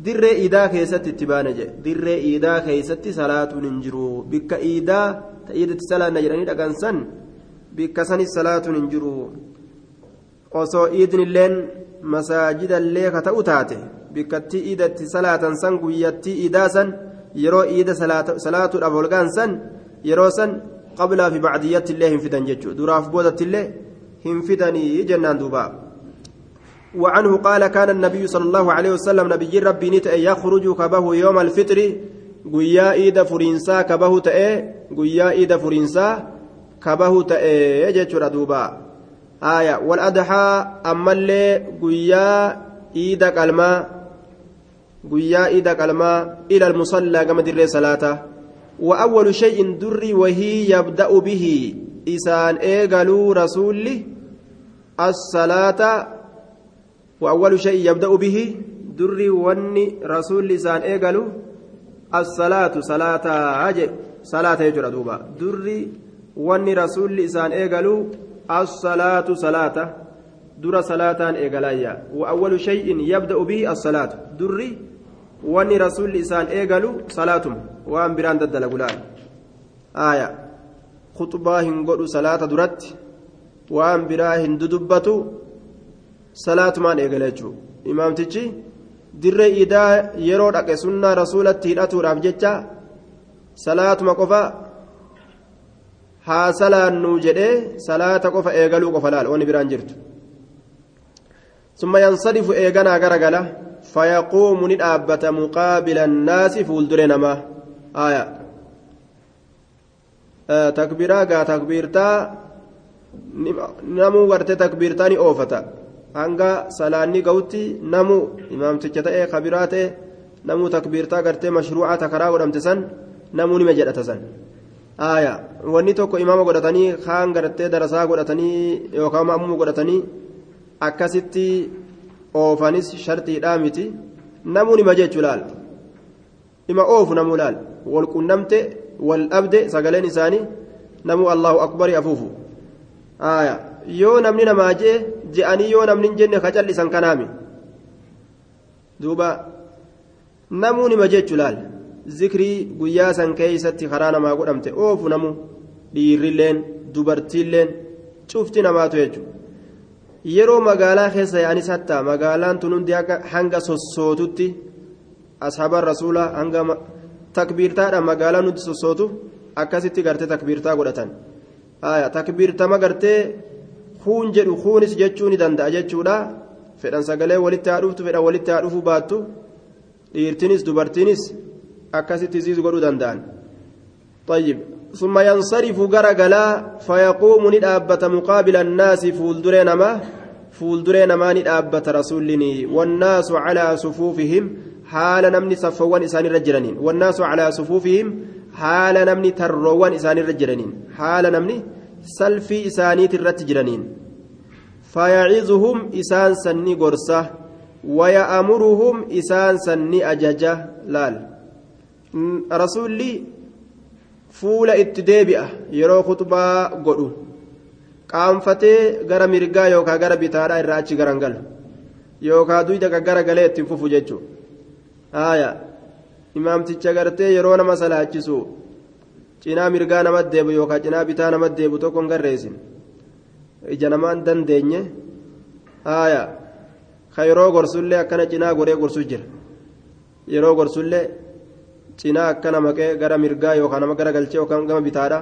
Speaker 1: dirree iidaa keessatti itti baana jedhe dirree iidaa keessatti salaatuun hin jiru bikka iidaa ta iidatti salaanna jedhanii dhagansan bikka sanis salaatuun hin jiru osoo iidnilleen masaajidallee ka ta'u taate bikkattii iidatti salaatan san guyyattii iidaa san yeroo iida salaatuudhaaf holgaan san yeroo san qablaa fi bacdiyyatti illee hin fidan jechuudha duraaf boodatti illee hin fidanii jennaan duuba وعنه قال كان النبي صلى الله عليه وسلم نبي ربي نتأ يخرج كبه يوم الفطر قيا إيد فرنسا كبه تأ قيا إيد فرنسا كبه تأ يجتر دوبا آية والأضحى أما اللي قيا إيد كلمة قيا إيد كلمة إلى المصلى كما در صلاته. وأول شيء دري وهي يبدأ به إسان إيقلوا رسولي الصلاة وأول شيء يبدأ به دري وني رسول إسان إيقلوا الصلاة صلاة أجي صلاة يجرى دوبا. دري وني رسول إسان إيقلوا الصلاة صلاة. در صلاة إيقلايا وأول شيء يبدأ به الصلاة. دري isaan eegalu salaatuma waan biraan daddalagu laal aaya khuxbaa hin godhu salaata duratti waan biraa hin dudubbatu salaatumaan eegala jechuudha imaamtichi dirree iidaa yeroo dhaqe sunnaa rasuulatti hidhatuudhaaf jecha salaatuma qofa haa salaannu jedhee salaata qofa eegaluu qofa laal waan biraan jirtu. Summa yansadifu eeganaa garagala fayaquumu ni dhaabbata muqaabila annaasi fuuldure namaa aayaa takbiraa gaa takbiirtaa namuu gartee takbiirtaa ni oofata. Hanga salaanni ga'utti namu imaamticha ta'e kabiraa ta'e namuu takbiirtaa gartee mashruucaa takaraa godhamte san namuu nima jedhata san aaya wanni tokko imaama godhatanii kaan gartee darasaa godhatanii yookaan ma'amuma godhatanii akkasitti oofanis shartiidhaa miti namuu nima jechuu laal ima oofu namuu laal wal qunnamte wal dhabde sagaleen isaanii namuu allahu akbari afuufu aaya yoo namni namaa jee je'anii yoo namni jenne ka callisan kanaami. Duuba. Namuu nima jechuu laal. Zikrii guyyaa san keeysatti karaa namaa godhamte oofu namu. Dhiirrilleen dubartiilleen cufti namaatu jechuudha yeroo magaalaa keessa yaa'anis hatta magaalaan tun hundi hanga sossootutti ashaabaan rasuulaa hanga takbiirtaadhaan magaalaan nuti sossootu akkasitti gartee takbiirtaa godhatan. Takbiirtama gartee kuun jedhu kuunis jechuu ni danda'a jechuudha. Fedhan sagalee walitti haa dhuftu fedhan walitti haa dhufuu baattu. Dhiirtinis dubartiinis akkasitti ziizu godhuu danda'an. طيب ثم ينصرف غرغلا فيقوم ندابة مقابل الناس فولدرين ما فولدرين ما ندابة رسولني والناس على صفوفهم حال نمني صفوان إسان الرجلين والناس على صفوفهم حال نمني تروان إسان الرجلين حال نمني salfii isaaniiti irratti jiraniin fayacizuhum isaan sanni gorsa waya'amuruhum isaan sanni ajaja laal rasuulli fuula itti deebi'a yeroo kutubaa godhu qaanfatee gara mirgaa yookaa gara bitaadhaa irraa achi garangalu yookaa duyda gara galee ittiin fufu jechuudha imaamticha gartee yeroo nama salaachisu. Cinaa mirgaa nama deebu yookaan cinaa bitaa nama deebu tokko hin garreessin. Ija namaan dandeenye haaya ka yeroo gorsullee akkana cinaa goree gorsu jira. Yeroo gorsullee. cinaa akkana maqee gara mirgaa yookaan nama gara galchee yookaan gama bitaadha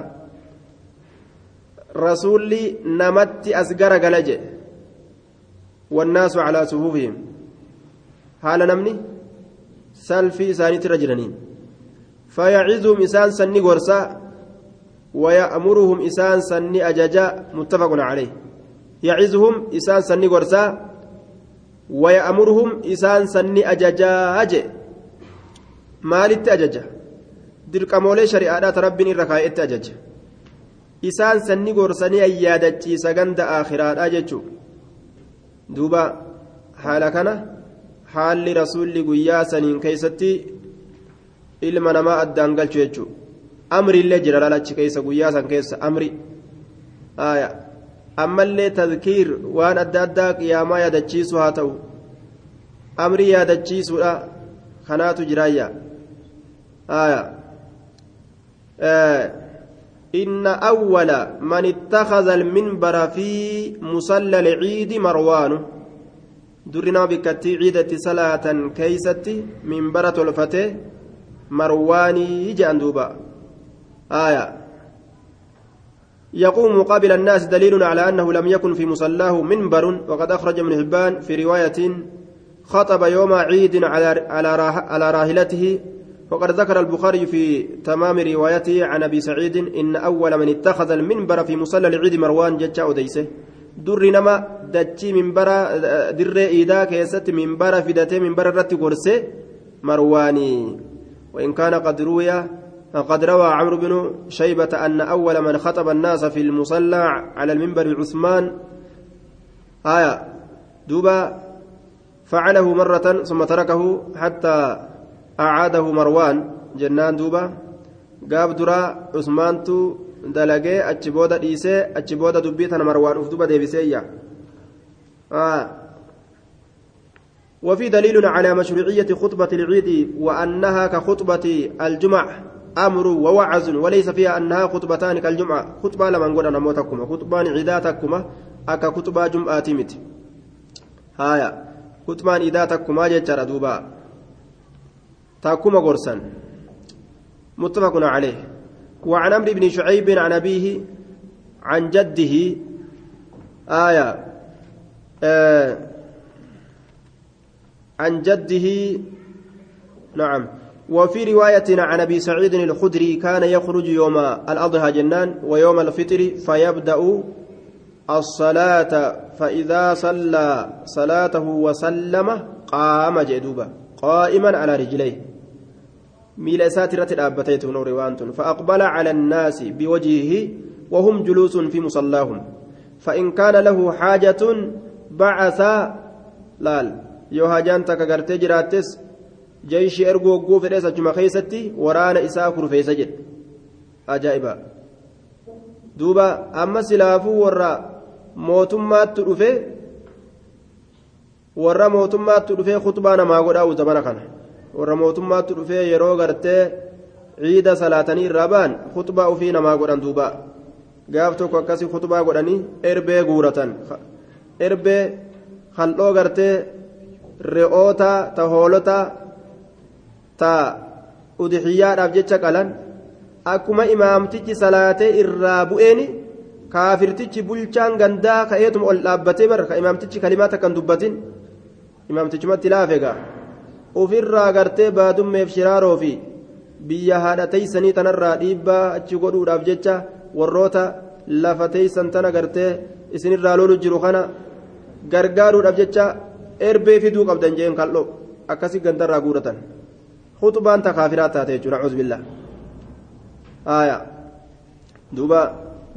Speaker 1: rasuulli namatti as gara gala jedhe wannaasu calaa sufuufihim. Haala namni salfii isaaniitti irra jiraniin fayacizuhum isaan sanni gorsa ويأمرهم إسان سني أججا متفق عليه يعزهم إسان سني غرسا ويأمرهم إسان سني أججا أجي ajaja dirqamoolee shari'aadhaata rabbiin irra kaa'etti ajaja isaan sanni gorsanii ayyaadachiisa ganda akhiraadhaa jechuudha duuba haala kana haalli rasuulli guyyaa saniin keessatti ilma namaa addaan galchu jechuudha amriillee jira lalachi keessa guyyaa san keessa amri ammallee tadkiir waan adda addaa qiyaamaa yaadachiisu haa ta'u amri yaadachiisuudha kanaatu آه إن أول من اتخذ المنبر في مصلى العيد مروان درنا بكتي عيدة صلاة كيستي منبرة مرواني جاندوبا آية يقوم مقابل الناس دليل على أنه لم يكن في مصلاه منبر وقد أخرج ابن حبان في رواية خطب يوم عيد على على على راحلته وقد ذكر البخاري في تمام روايته عن ابي سعيد ان اول من اتخذ المنبر في مصلى العيد مروان جتا اوديسه در نما دتشي منبر در ايدا كيست منبر فدته منبر رت غرسه مرواني وإن كان قد روي قد روى عمرو بن شيبة أن أول من خطب الناس في المصلى على المنبر عثمان. آية. دوبا فعله مرة ثم تركه حتى أعاده مروان. جنان دوبا. قاب درا عثمانتو dhiisee achi booda dubbii tana marwaan uf duba deebiseeyya وفي دليل على مشروعية خطبة العيد وأنها كخطبة الجمع أمر ووعز وليس فيها أنها خطبتان كالجمعة. خطبة لما نقول أنا موتكما خطبان عيداتكما أكا خطبة جمعة تمت هايا خطبان عيداتكما جتر دوبا. تاكما غرسا متفق عليه. وعن عمرو بن شعيب عن أبيه عن جده آية آه عن جده نعم. وفي رواية عن أبي سعيد الخدري كان يخرج يوم الأضحى جنان ويوم الفطر فيبدأ الصلاة فإذا صلى صلاته وسلم قام جدوبا قائما على رجليه. ميل ساترة الأبتيت نور وانتن. فأقبل على الناس بوجهه وهم جلوس في مصلاهم. فإن كان له حاجة بعث لال. Yoo hajaan takka gartee jiraattis jeeshii erguu hogguu fedhees achuma keessatti waraana isaa kurfeessa jedhe ajaa'iba duuba amma silaafuu warra mootummaatti dhufe warra mootummaatti dhufee khutbaa namaa godhaa zamana kana warra mootummaatti dhufee yeroo gartee ciida salaatanii irraa ba'an khutbaa ofii namaa godhan duuba gaaf tokko akkasii khutbaa godhanii erbee guuratan erbee haldhoo gartee re'oota ta hoolota ta udixiyyaadhaaf jecha qalan akkuma imaamtichi salaatee irraa bu'een kaafirtichi bulchaan gandaa ka'eetuma ol dhaabbatee bara ka imaamtichi kalimaa takkan dubbatin imaamtichumatti laafegaa ofirraa gartee baadummeef shiraaroo fi biyya haadha teeysanii tanarraa dhiibbaa achi godhuudhaaf jecha warroota lafa teeysan tana gartee isinirraa lolu jiru kana gargaaruudhaaf jecha erbee fiduu qabdan jeen kal'oo akkasii gandarraa guuratan khutbaan ta kaafiraa taate jechuudha cuzbillaa aayaa duuba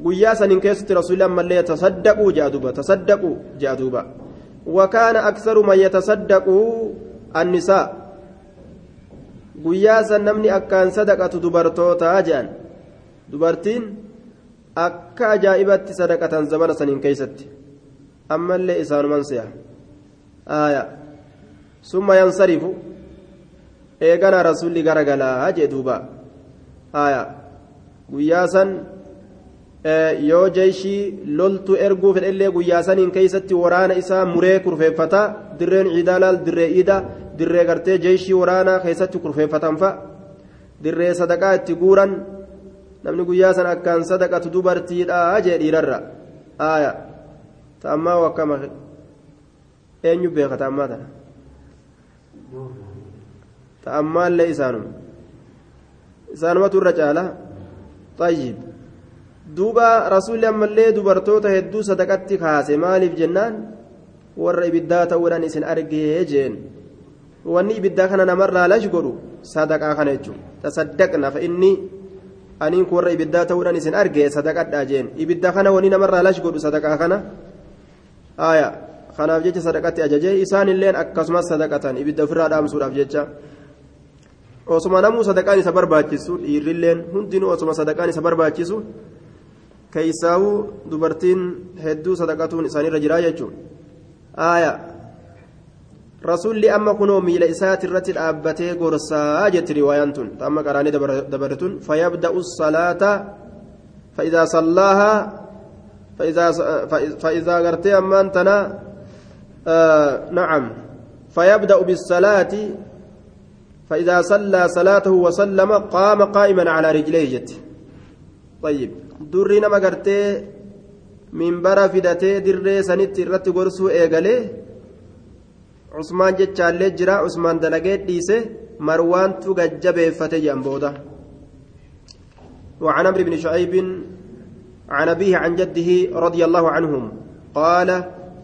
Speaker 1: guyyaa saniin keessatti rasuulli ammallee tasaddaquu jea duuba tasaddaquu jea duuba wakaana aksaru man yatasaddaquu annisaa guyyaa san namni akkaan sadaqatu dubartootaa je'an dubartiin akka ajaa'ibatti sadaqatan zamana saniin keessatti ammallee isaanuman se'a آية ثم ينصرف إيغانا رسولي غرغلا جدوبا آية قياسا yoo jeeshii loltu erguu fedhellee guyyaa saniin keeysatti waraana isaa muree kurfeeffata dirreen ciidaa laal dirree iida dirree gartee jeeshii waraanaa keessatti kurfeeffatan fa dirree sadaqaa itti guuran namni guyyaa san akkaan sadaqatu dubartiidha jee dhiirarra aaya ta ammaa wakkama Eenyu beeka? Ta'ammaa tana ta'ammaallee isaanuma. Isaanumatu irra caala. Xayyib duuba rasuulli ammallee dubartoota hedduu sadaqatti kaase maaliif jennaan? Warra ibiddaa ta'uudhaan isin argee jeen. Wanni ibiddaa kana namarraa lash godhu sadaqaa kana jechuudha. Tasaddaqna fa inni aniin kun warra ibiddaa ta'uudhaan isin argee sadaqadhaa jeen. Ibidda kana wanni namarraa lash godhu sadaqaa kana? Haaya kanaaf jecha sadaqatti ajajee isaanilleen akkasumas sadaqatan ibidda ofirraa dhaamsuudhaaf jecha osuma namuu sadaqaan isa barbaachisu dhiirrilleen hundinuu osuma sadaqaan isa barbaachisu keeysaawuu dubartiin hedduu sadaqatuun isaanirra jiraa jechuudha haaya rasuulli amma kunoo miila isaati irratti dhaabbatee gorsaa jetti riwaayaan tun amma qaraanii dabartun fayyabda'u salaata fa'idaa sallaahaa fa'idaa gartee ammaan tana nacam fayyabda'u bisalaati فإذا صلى صلاته وسلم قام قائما على رجليه طيب. دري نما غرتي منبر فدتي دري سنت رت غرسو ايغلي عثمان جچالي جرا عثمان دلغي ديسه مروان تو گجبه فتي جنبودا. وعن عمرو بن شعيب عن أبيه عن جده رضي الله عنهم قال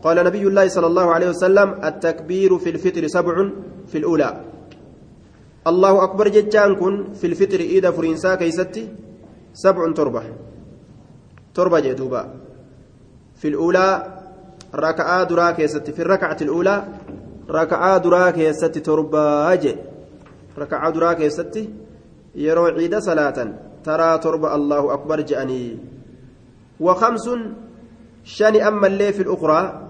Speaker 1: قال نبي الله صلى الله عليه وسلم التكبير في الفطر سبع في الأولى. الله أكبر jechaan kun في الفطر iida furannaa keessatti سبع torba. torba jechuudha في الأولى ركعة duraa keessatti. في الركعة الأولى ركعة duraa keessatti torba ركعة duraa keessatti yeroo عيد صلاة. taree torba الله أكبر ja'ani. وخمس شن أما اللي في الأخرى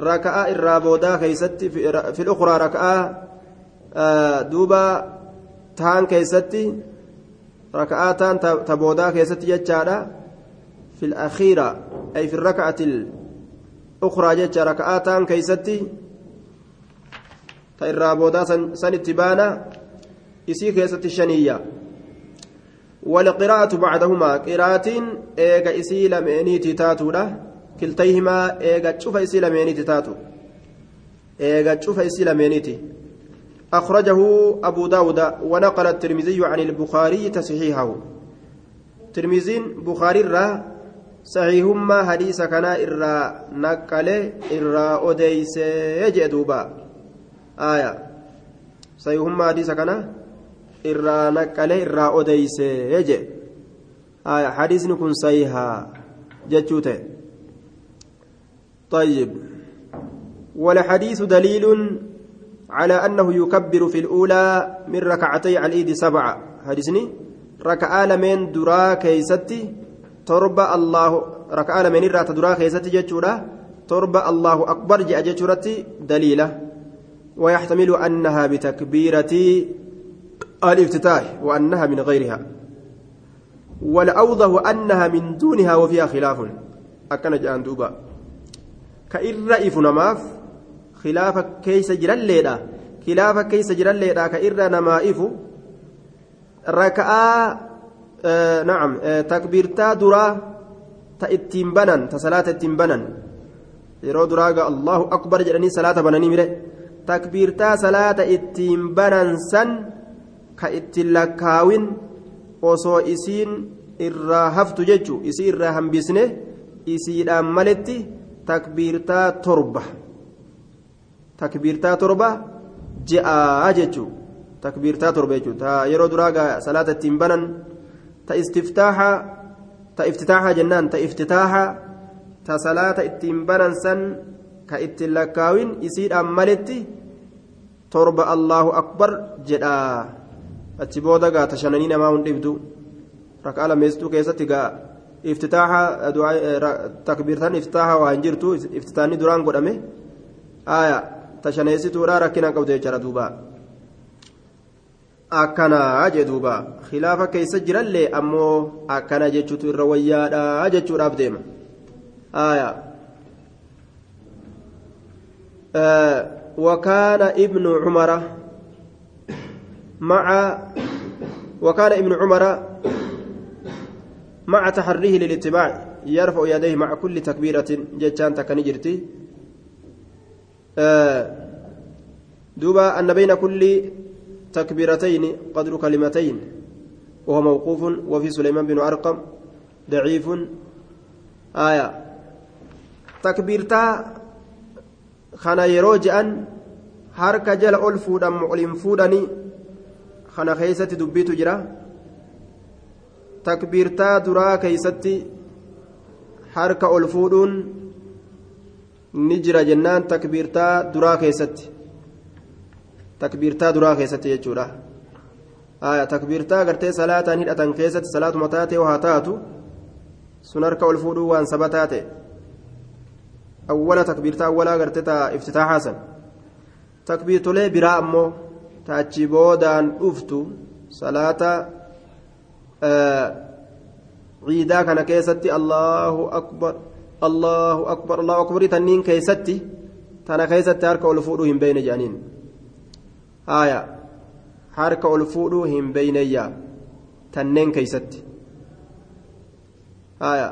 Speaker 1: ركعة الرابودا كيستي في الأخرى ركعة keessatti raka'aa taan ta boodaa keessatti jechaadha fi lakhiira ay fi raka'ati ukraa jecha raka'aa taan keessatti ta irraa boodaa san itti baana isii keessatti shaniyya والقراءة بعدهما قراءتين إيجا إسي لمينيتي تاتولا كلتيهما إيجا تشوف إسي لمينيتي تاتو إيجا تشوف إسي لمينيتي أخرجه أبو داود ونقل الترمذي عن البخاري تصحيحه ترمذين بخاري الرا صحيحهما حديث كان إرا نقل إرا أديس يجدوبا آية صحيحهما حديث كان إرا نقل إرا أديس يجد آية حديث نكون صحيحا جتشوته طيب. والحديث دليل على أنه يكبر في الأولى من ركعتي العيد سبعة. حديثني؟ ركعة لمن درا كيستي تربى الله ركعة لمن الرات درا كيستي جتشورا تربى الله أكبر جاء جتشورتي دليلة. ويحتمل أنها بتكبيرة الافتتاح وأنها من غيرها. والأوضح أنها من دونها وفيها خلاف. أكن جان دوبا. كإرئف نماف خلافا كيس جراليدا خلافا كيس جراليدا كإرى نمائف ركعة آه نعم آه تكبيرتا درا تأتين بنن تصلاة التين بنن yeroo duraa gaa allahu akbar jedhanii salaata bananii mire takbiirtaa salaata ittiin banan san ka ittiin lakkaawin osoo isiin irraa haftu jechu isii irraa hambisne isiidhaan maletti takbiirtaa torba takbiirtaa torba je'aa jechuu takbiirtaa torba jechuu ta yeroo duraa salaata ittiin banan ta istiftaaha ta iftitaaha jennaan ta iftitaaha ta salaata ittiin banan san ka ittiin lakkaawin isiidhaan maletti torba allahu akbar jedhaa achi booda gaa ta shananii namaa hin dhibdu rakkaa lameessituu keessatti gaa waa hin jirtu iftitaanni duraan godhame aya ta shaneessituudha rakkinaan qabdu jechaadha duuba akkanaa jee duuba khilaafa keessa jirallee ammoo akkana jechuutu irra wayyaadha jechuudhaaf deema وكان ابن عمر مع وكان ابن عمر مع تحريه للاتباع يرفع يديه مع كل تكبيرة جتان تكنجرتي دوبا أن بين كل تكبيرتين قدر كلمتين وهو موقوف وفي سليمان بن أرقم ضعيف. آية. تكبيرتا خنا يروجأن jala ol fuudhan olin fuudhanii kana keeysatti dubbiitu jira takbiirtaa duraa keeysatti harka ol fuudhuun ni jira jennaan takbiirtaa duraa keessatti takbiirtaa duraa keessatti jechuudha takbiirtaa gartee salaataan hidhatan keessatti salaatuma taatee haa taatu sun harka ol fuudhuu waan saba taate awwala takbiirtaa awwalaa gartee taa iftitaaxaasan takbiirtolee biraa ammoo taachi boodaan dhuftu salaata ciidaa kana keessatti allahu akbar allahu akbar allahu akbarii tanniin keessatti tana keessatti harka ol fuudhuu hin beeyne jedhaniin haaya harka ol fuudhuu hin beeyneyya tanneen keeysatti haaya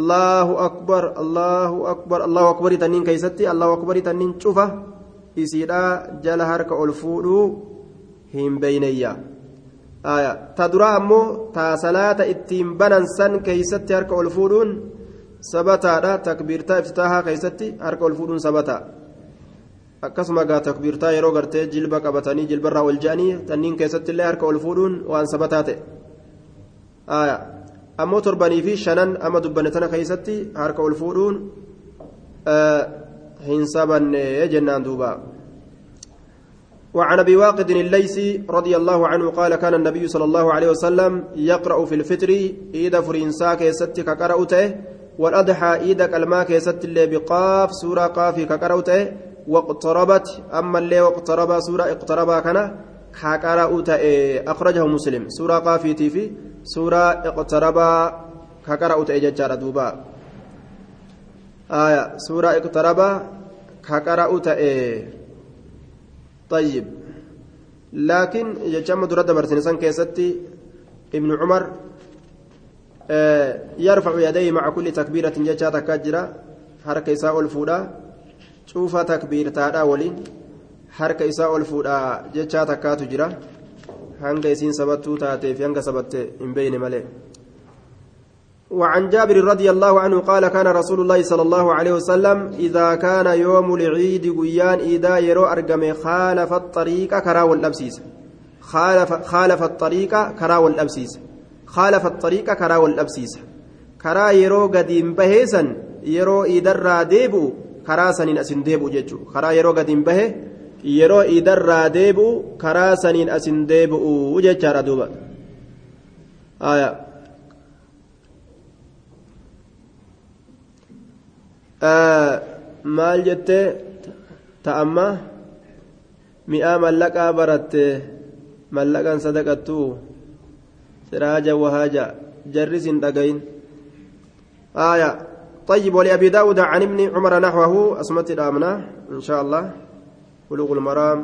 Speaker 1: allahu akbar allahu akbar allahu akbarii tanniin keeysatti allahu akbarii tanniin cufa isiidha jala harka ol fuudhuu hin beeyneyya ta duraa ammoo taa salaata ittiin banan san keeysatti harka ol fuudhuun sabataadha takbiirtaa iftitaahaa keeysatti harka ol fuudhuun sabataa akkasuma gaa takbiirtaa yeroo gartee jilba qabatanii jilbarraa ol je'anii tanniin keessatti harka ol fuudhuun waan sabataa ta'e ammoo torbanii fi shanan ama dubbanne tana keeysatti harka ol fuudhuun hin sabanne jennaan duuba وعن أبي واقد الليثي رضي الله عنه قال كان النبي صلى الله عليه وسلم يقرأ في الفطر iida furannaa keessatti ka qara'atu والأضحى iida qalmaa keessatti illee قاف سورة قاف ka qara'atu واقتربت. ammas illee واقترب سورة اقترب kana ka qara'atu أخرجه مسلم. سورة قاف fi سورة اقترب كقرأته ججار دوبا. آية سورة اقترب كقرأ تأي طيب. لكن يجمع درد برسنسان كيستي ابن عمر آه يرفع يديه مع كل تكبيرة ججا تكاجرة حركة إساء الفودا شوف تكبير تادا ولين حركة إساء الفودا ججا تكاتو جرا hanga isiin sabattuu taatee fi hanga sabatte hin beeyne malee وعن جابر رضي الله عنه قال كان رسول الله صلى الله عليه وسلم إذا كان يوم العيد قيان إذا يرو أرقم خالف الطريق كرا والأبسيس خالف, خالف الطريق كرا والأبسيس خالف الطريق كرا والأبسيس كرا يرو قديم بهيسا يرو إذا ديبو كرا سنين أسن ديبو ججو كرا يرو قديم به yeroo iidarraa deebi'u karaa saniin asin deebi'u jechaadha duuba maal jettee ta'amma mi'aa mallaqaa baratte mallaqan sadaqattuu siraaja wahaaja jarris hin dhagayin آية طيب ولأبي داود عن ابن عمر نحوه أسمت الآمنة إن شاء الله بلوغ المرام